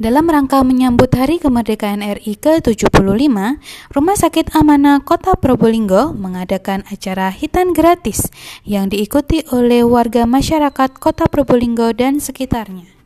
Dalam rangka menyambut Hari Kemerdekaan RI ke-75, Rumah Sakit Amanah Kota Probolinggo mengadakan acara hitan gratis yang diikuti oleh warga masyarakat Kota Probolinggo dan sekitarnya.